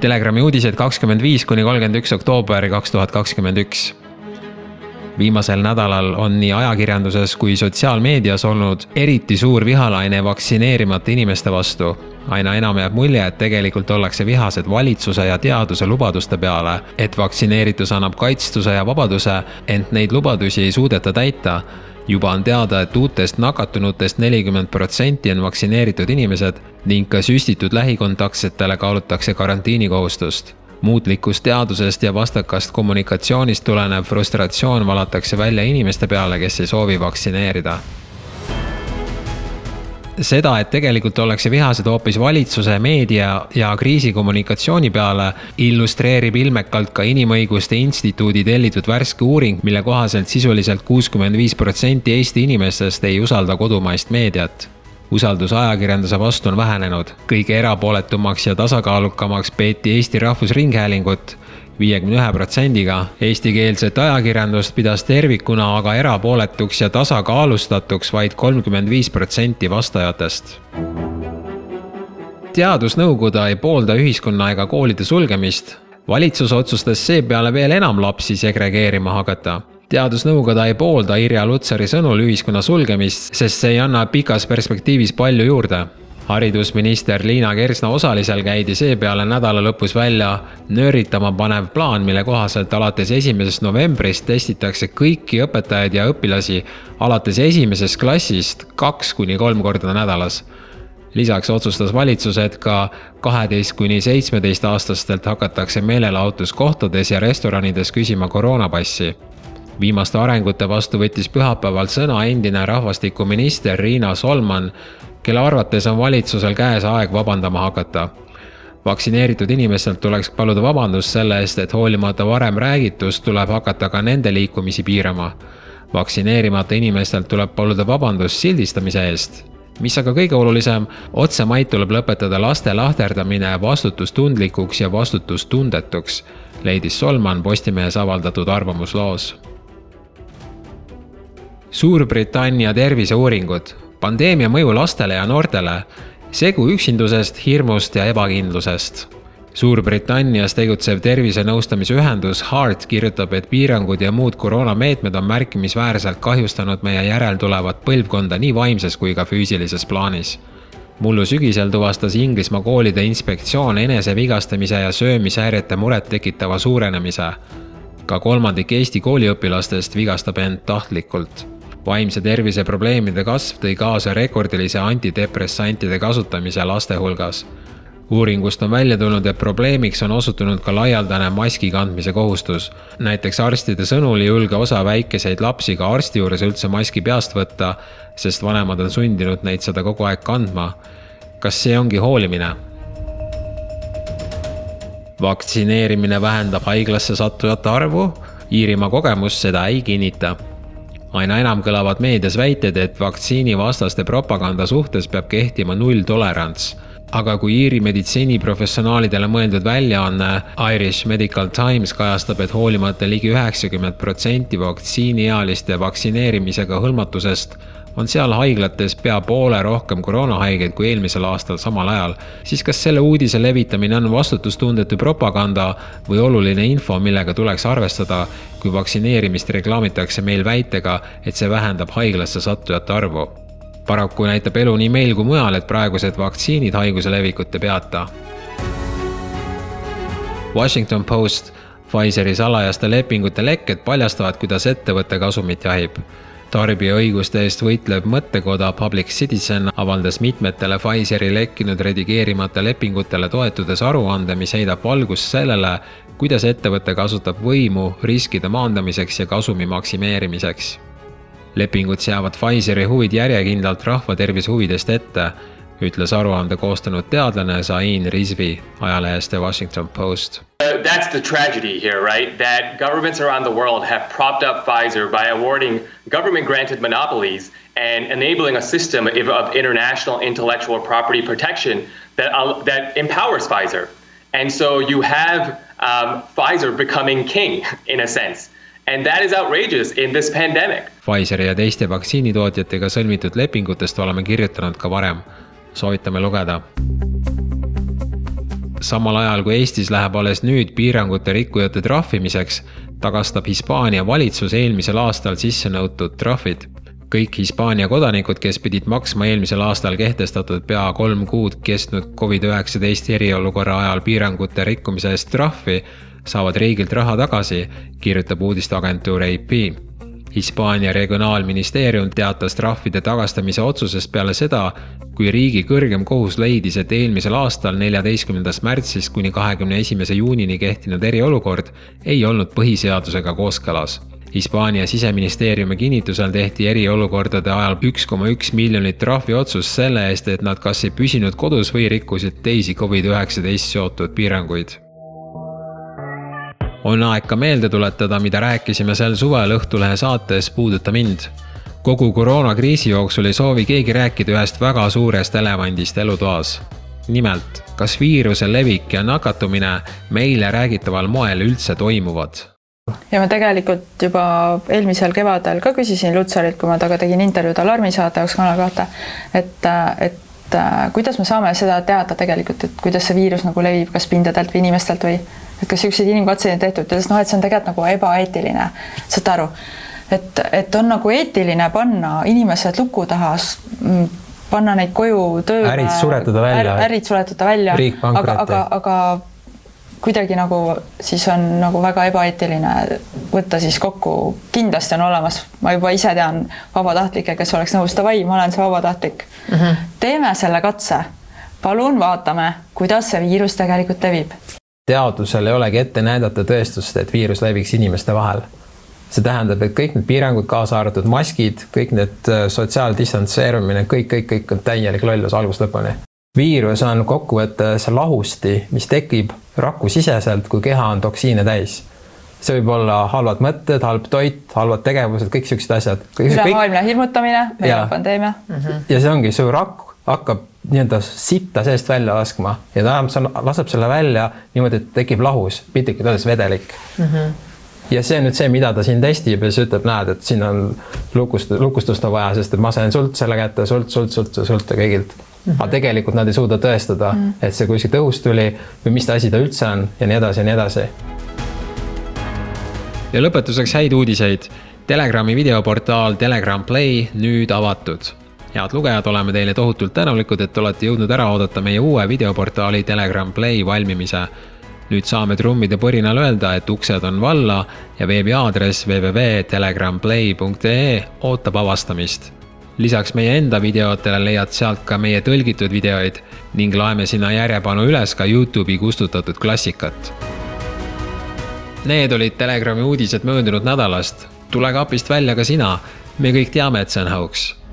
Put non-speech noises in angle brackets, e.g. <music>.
Telegrami uudised kakskümmend viis kuni kolmkümmend üks oktoober kaks tuhat kakskümmend üks viimasel nädalal on nii ajakirjanduses kui sotsiaalmeedias olnud eriti suur vihalaine vaktsineerimata inimeste vastu. aina enam jääb mulje, et tegelikult ollakse vihased valitsuse ja teaduse lubaduste peale, et vaktsineeritus annab kaitstuse ja vabaduse, ent neid lubadusi ei suudeta täita juba on teada, et uutest nakatunutest nelikümmend protsenti on vaktsineeritud inimesed ning ka süstitud lähikontaktsetele kaalutakse karantiinikohustust muutlikust teadusest ja vastakast kommunikatsioonist tulenev frustratsioon valatakse välja inimeste peale, kes ei soovi vaktsineerida. Seda, et tegelikult ollakse vihased hoopis valitsuse, meedia ja kriisikommunikatsiooni peale, illustreerib ilmekalt ka Inimõiguste Instituudi tellitud värske uuring, mille kohaselt sisuliselt kuuskümmend viis protsenti Eesti inimestest ei usalda kodumaist meediat usaldus ajakirjanduse vastu on vähenenud. kõige erapooletumaks ja tasakaalukamaks peeti Eesti Rahvusringhäälingut viiekümne ühe protsendiga. Eestikeelset ajakirjandust pidas tervikuna aga erapooletuks ja tasakaalustatuks vaid kolmkümmend viis protsenti vastajatest. teadusnõukoda ei poolda ühiskonna ega koolide sulgemist. valitsus otsustas seepeale veel enam lapsi segregeerima hakata teadusnõukoda ei poolda Irja Lutsari sõnul ühiskonna sulgemist, sest see ei anna pikas perspektiivis palju juurde. Haridusminister Liina Kersna osalisel käidi seepeale nädala lõpus välja nööritama panev plaan, mille kohaselt alates esimesest novembrist testitakse kõiki õpetajaid ja õpilasi alates esimesest klassist kaks kuni kolm korda nädalas. Lisaks otsustas valitsus, et ka kaheteist kuni seitsmeteist aastastelt hakatakse meelelahutuskohtades ja restoranides küsima koroonapassi. Viimaste arengute vastu võttis pühapäeval sõna endine rahvastikuminister Riina Solman, kelle arvates on valitsusel käes aeg vabandama hakata. vaktsineeritud inimestelt tuleks paluda vabandust selle eest, et hoolimata varem räägitust, tuleb hakata ka nende liikumisi piirama. vaktsineerimata inimestelt tuleb paluda vabandust sildistamise eest mis aga kõige olulisem, otsemaid tuleb lõpetada laste lahterdamine vastutustundlikuks ja vastutustundetuks, leidis Solman Postimehes avaldatud arvamusloos Suurbritannia terviseuuringud, pandeemia mõju lastele ja noortele, segu üksindusest, hirmust ja ebakindlusest. Suurbritannias tegutsev tervisenõustamise ühendus HEART kirjutab, et piirangud ja muud koroonameetmed on märkimisväärselt kahjustanud meie järeltulevat põlvkonda nii vaimses kui ka füüsilises plaanis mullu sügisel tuvastas Inglismaa koolide inspektsioon enesevigastamise ja söömishäirete muret tekitava suurenemise. ka kolmandik Eesti kooliõpilastest vigastab end tahtlikult vaimse tervise probleemide kasv tõi kaasa rekordilise antidepressantide kasutamise laste hulgas. uuringust on välja tulnud, et probleemiks on osutunud ka laialdane maski kandmise kohustus. näiteks arstide sõnul ei julge osa väikeseid lapsi ka arsti juures üldse maski peast võtta, sest vanemad on sundinud neid seda kogu aeg kandma. kas see ongi hoolimine? vaktsineerimine vähendab haiglasse sattujate arvu Iirimaa kogemus seda ei kinnita aina enam kõlavad meedias väited, et vaktsiinivastaste propaganda suhtes peab kehtima nulltolerants. Aga kui Iiri meditsiiniprofessionaalidele mõeldud väljaanne Irish Medical Times kajastab, et hoolimata ligi üheksakümmend protsenti vaktsiiniealiste vaktsineerimisega hõlmatusest on seal haiglates pea poole rohkem koroonahaigeid kui eelmisel aastal samal ajal, siis kas selle uudise levitamine on vastutustundetu propaganda või oluline info, millega tuleks arvestada, kui vaktsineerimist reklaamitakse meil väitega, et see vähendab haiglasse sattujate arvu? paraku näitab elu nii meil kui mujal, et praegused vaktsiinid haiguse levikut ei peata. Washington Post Pfizeri salajaste lepingute lekked paljastavad, kuidas ettevõte kasumit jahib tarbijaõiguste eest võitlev mõttekoda Public Citizen avaldas mitmetele Pfizeri lekkinud redigeerimata lepingutele toetudes aruande, mis heidab valgust sellele, kuidas ettevõte kasutab võimu riskide maandamiseks ja kasumi maksimeerimiseks. lepingud seavad Pfizeri huvid järjekindlalt rahvatervise huvidest ette, ütles aruande koostanud teadlane Zain Rizvi ajalehest The Washington Post that's the tragedy here, right? That governments around the world have propped up Pfizer by awarding government granted monopolies and enabling a system of, international intellectual property protection that, uh, that empowers Pfizer. And so you have um, Pfizer becoming king <laughs> in a sense. And that is outrageous in this pandemic. Pfizeri ja teiste vaktsiinitootjatega sõlmitud lepingutest oleme kirjutanud ka varem. Soovitame lugeda samal ajal kui Eestis läheb alles nüüd piirangute rikkujate trahvimiseks, tagastab Hispaania valitsus eelmisel aastal sisse nõutud trahvid. kõik Hispaania kodanikud, kes pidid maksma eelmisel aastal kehtestatud pea kolm kuud kestnud Covid-19 eriolukorra ajal piirangute rikkumise eest trahvi, saavad riigilt raha tagasi, kirjutab uudisteagentuur AP Hispaania regionaalministeerium teatas trahvide tagastamise otsusest peale seda, kui riigi kõrgem kohus leidis, et eelmisel aastal neljateistkümnendast märtsist kuni kahekümne esimese juunini kehtinud eriolukord ei olnud põhiseadusega kooskõlas. Hispaania siseministeeriumi kinnitusel tehti eriolukordade ajal üks koma üks miljonit trahviotsust selle eest, et nad kas ei püsinud kodus või rikkusid teisi Covid-19 seotud piiranguid on aeg ka meelde tuletada, mida rääkisime sel suvel Õhtulehe saates Puuduta mind kogu koroonakriisi jooksul ei soovi keegi rääkida ühest väga suurest elevandist elutoas. nimelt, kas viiruse levik ja nakatumine meile räägitaval moel üldse toimuvad? ja ma tegelikult juba eelmisel kevadel ka küsisin Lutsarilt, kui ma temaga tegin intervjuud Alarmisaate jaoks Kanal kahte, et, et kuidas me saame seda teada tegelikult, et kuidas see viirus nagu levib, kas pindadelt või inimestelt või et kas niisuguseid inimkatseid on tehtud, ta ütles noh, et see on tegelikult nagu ebaeetiline, saad aru et, et on nagu eetiline panna inimesed luku taha, panna neid koju tööle. ärid suretada välja. ärid suretada välja. aga, aga, aga kuidagi nagu siis on nagu väga ebaeetiline võtta siis kokku, kindlasti on olemas, ma juba ise tean vabatahtlikke, kes oleks nõus, davai, ma olen see vabatahtlik mm. -hmm. teeme selle katse, palun vaatame, kuidas see viirus tegelikult levib. Teadusel ei olegi ette näidata tõestust, et viirus leviks inimeste vahel see tähendab, et kõik need piirangud, kaasa arvatud maskid, kõik need äh, sotsiaaldistantseerumine, kõik, kõik, kõik on täielik lollus algusest lõpuni. viirus on kokkuvõttes lahusti, mis tekib rakusiseselt, kui keha on toksiine täis. see võib olla halvad mõtted, halb toit, halvad tegevused, kõik siuksed asjad. ülemaailmne hirmutamine, pandeemia mm. -hmm. ja see ongi, su rakk hakkab nii-öelda sitta seest välja laskma ja ta laseb selle välja niimoodi, et tekib lahus, piltlikult öeldes vedelik mm. -hmm ja see on nüüd see, mida ta siin testib ja siis ütleb, näed, et siin on lukust, lukustust on vaja, sest et ma sain sult selle kätte, sult, sult, sult, sult ja kõigilt mm. -hmm. aga tegelikult nad ei suuda tõestada mm, -hmm. et see kuskilt õhust tuli või mis asi ta üldse on ja nii edasi ja nii edasi. ja lõpetuseks häid uudiseid. Telegrami videoportaal Telegram Play nüüd avatud head lugejad, oleme teile tohutult tänulikud, et olete jõudnud ära oodata meie uue videoportaali Telegram Play valmimise nüüd saame trummide põrinal öelda, et uksed on valla ja veebiaadress www.telegramplay.ee ootab avastamist. lisaks meie enda videotele leiad sealt ka meie tõlgitud videoid ning laeme sinna järjepanu üles ka Youtube'i kustutatud klassikat. Need olid Telegrami uudised möödunud nädalast. tule kapist välja ka sina. me kõik teame, et see on hauks